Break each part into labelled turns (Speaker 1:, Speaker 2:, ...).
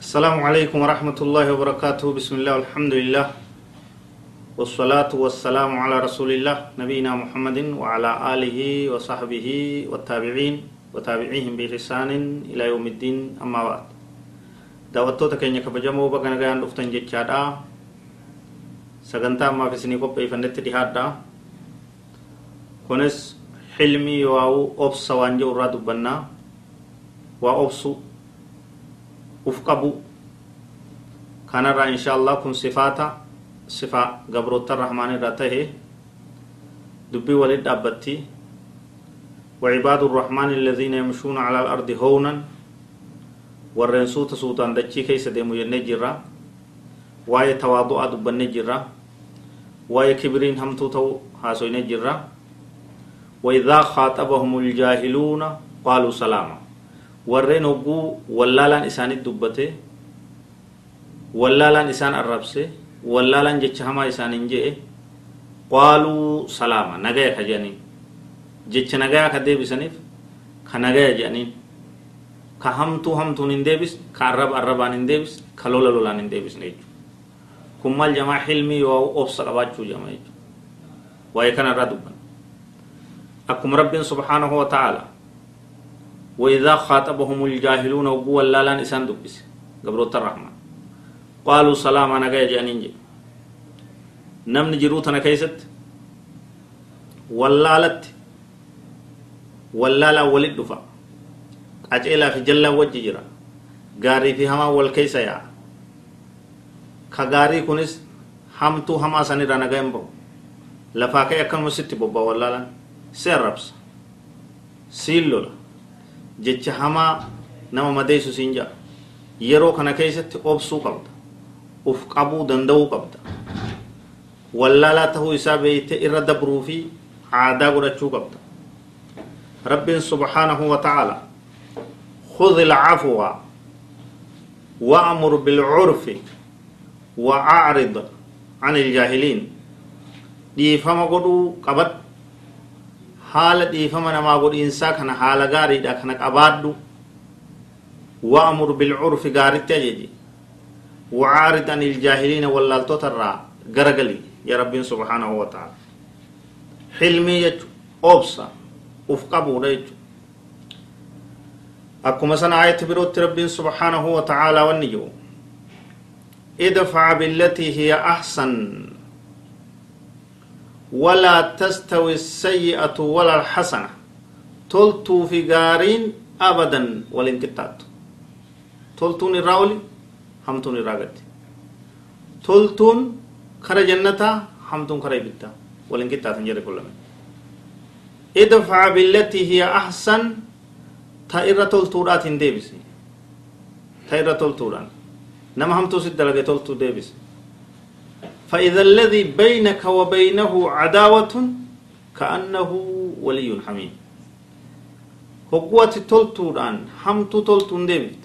Speaker 1: السلام عليكم ورحمة الله وبركاته بسم الله والحمد لله والصلاة والسلام على رسول الله نبينا محمد وعلى آله وصحبه والتابعين وتابعيهم بإحسان إلى يوم الدين أما بعد daawwattoota keenya kabajamoo baga nagayaan dhuftan jechaadha sagantaa ammaaf isinii qopheeffannetti dhihaadha kunis xilmii waa'uu obsa waan jedhu irraa dubbannaa waa obsu uf qabu kanarraa insha allah kun sifaata sifa gabroota rahmaan irraa tahe dubbii walit dhaabbatti وعباد الرحمن الذين يمشون على الأرض هونا warreen suuta suutaan dachii keessa deemu jennee jirra waa'ee tawaadu'aa dubbannee jirra waa'ee kibiriin hamtuu ta'u haasoynee jirra وإذا خاطبهم الجاهلون قالوا سلاما warreen hogguu wallaalaan isaanit dubbate wallaalaan isaan arrabse wallaalaan jecha hamaa isaanin je'e qaaluu salaama nagaya ka jedhaniin jecha nagaya ka deebisaniif ka nagaya jedhaniin ka hamtuu hamtuun hin deebis ka arraba arrabaan hin deebis ka lola lolaan hin deebisne jechuudha kun maal jamaa xilmii yoo obsa qabaachuu jama jechuudha waa'ee kanarraa dubban akkuma rabbiin subhaanahu wa ta'ala وإذا خاطبهم الجاهلون وقوة لا لأن إسان دبس. قبروت الرحمن قالوا سلام أنا جاي جانين جي نم نجروتنا كيست؟ ولالت ولالا ولد دفا. أجئلا في جلا وجه جرا غاري في هما والكيسا يا. كغاري كنس همتو هما سني رانا جنبو لفاكي أكن مسيتي بوبا ولالا سيربس سيلولا. Jecha hamaa nama madeessu siin jedha yeroo kana keessatti obsuu qabda uf qabuu danda'uu qabda wallaalaa tahuu isaa beeyte irra dabruu fi aadaa godhachuu qabda rabbiin subhaanahu wa ta'ala خذ العفو وأمر بالعرف وأعرض عن الجاهلين dhiifama godhuu qabadhu haala dhiifama namaa godhiinsaa kana haala gaariidha kana qabaadhu. Wa'mur bilcurfi gaaritti ajeji وعارض عن الجاهلين واللالتوت الرا غرغلي يا رب سبحانه وتعالى حلمي يجو أوبسا وفقبو ريجو أكما سنة آية بروت رب سبحانه وتعالى والنجو ادفع بالتي هي أحسن ولا تستوي السيئة ولا الحسنة. تلتو في غارين أبدا والانقطاع تلتون الراولي همتون الراغت تلتون خرج جنة همتون خرج بيتا. والانقطاع تنجر كل ادفع بالتي هي أحسن تائرة تلتورات ديبسي. تائرة تلتوران. نما همتو سيد تلتو ديبسي. فإذا الذي بينك وبينه عداوة كأنه ولي حميم. هقوة تلتوران حمت تلتون ديبست.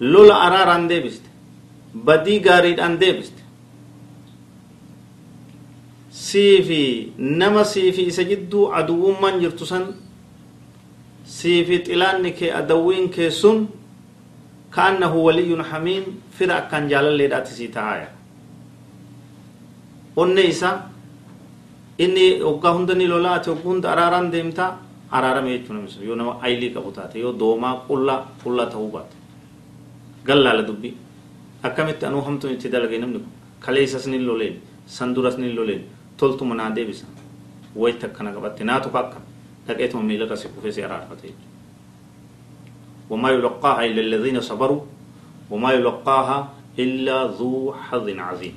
Speaker 1: لولا أراران ديبست. بدي غاريد أن ديبست. سيفي نما سيفي سجدو عدو من جرتسن. سيفي تلانك أدوين كسن كأنه ولي حميم فرع كان جالل لدات سيتايا onne isa inni waggaa hunda ni lolaate waggaa hunda araaraan deemtaa araarame jechuun namisa yoo nama aylii qabu taate yoo doomaa qullaa qullaa ta'uu baate gallaala dubbii akkamitti anuu hamtuun itti dalagee namni kun kaleessas ni loleen sanduras ni loleen toltuma naa deebisa wayita akkana qabatte naatu akka dhaqeetuma miilarra si kufee si araarfate jechuudha وما يلقاها إلا الذين صبروا وما يلقاها إلا ذو حظ عظيم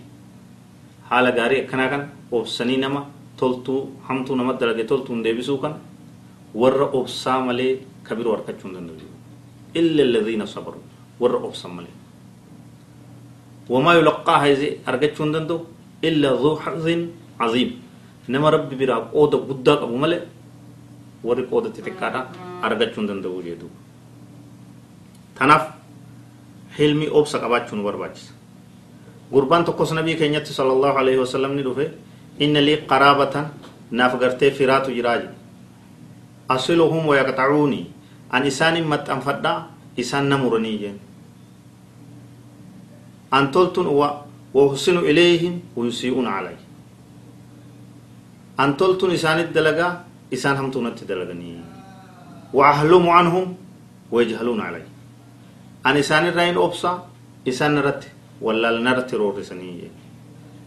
Speaker 1: haala gaarii akkanaa kan obsanii nama toltuu hamtuu nama dalage toltuun deebisuu kan warra obsaa malee kabiroo harkachuu hin danda'u illa alladhiina sabaru warra obsan malee wamaa yulaqqaaha izi argachuu hin danda'u illa dhuu hazzin caziim nama rabbi biraa qooda guddaa qabu malee warri qooda xixiqqaadha argachuu hin danda'u jedhu tanaaf hilmi obsa qabaachuu nu barbaachisa nabii keenyatti sallallahu alaihi wasallam ni dhufe inna lii qaraabatan naaf gartee firaatu jiraa jedhe asiluhum wayaqxacuuni an isaanin maxxanfadhaa isaan na muranii jeen أن تلتن وأحسن إليهم ويسيئون علي أن تلتن إسان الدلقة إسان هم تونت دلقني وأهلم عنهم ويجهلون علي أن إسان الرين أبصى إسان نرت ولا نرت رورسني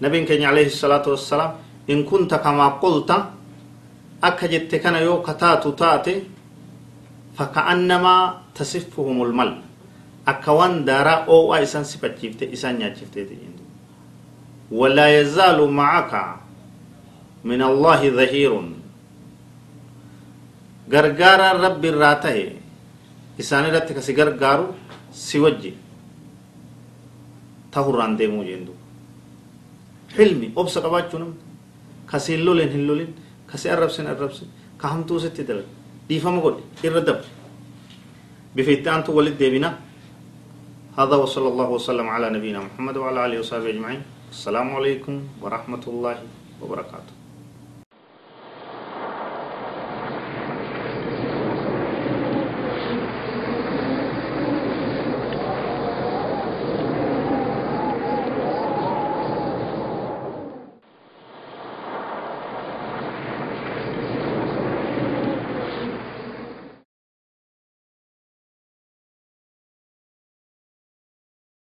Speaker 1: نبي كان عليه الصلاة والسلام إن كنت كما قلت أكجت كان يو كتاتو تاتي فكأنما تصفهم المل. أكوان دارا أو إسان سبتشيفت إسان نياتشيفت ولا يزال معك من الله ظهير. غرغارا رب الراته إسان رتك سيغر غارو سيوجي obsa qabaachuu namni kasi hin loleen hin lolin kasi arrabsin arrabsin ka hamtuu sitti dalaga dhiifama godhe irra dabre bifa itti aantu walit deebina هذا وصلى الله وسلم على نبينا محمد وعلى اله وصحبه اجمعين السلام عليكم ورحمه الله وبركاته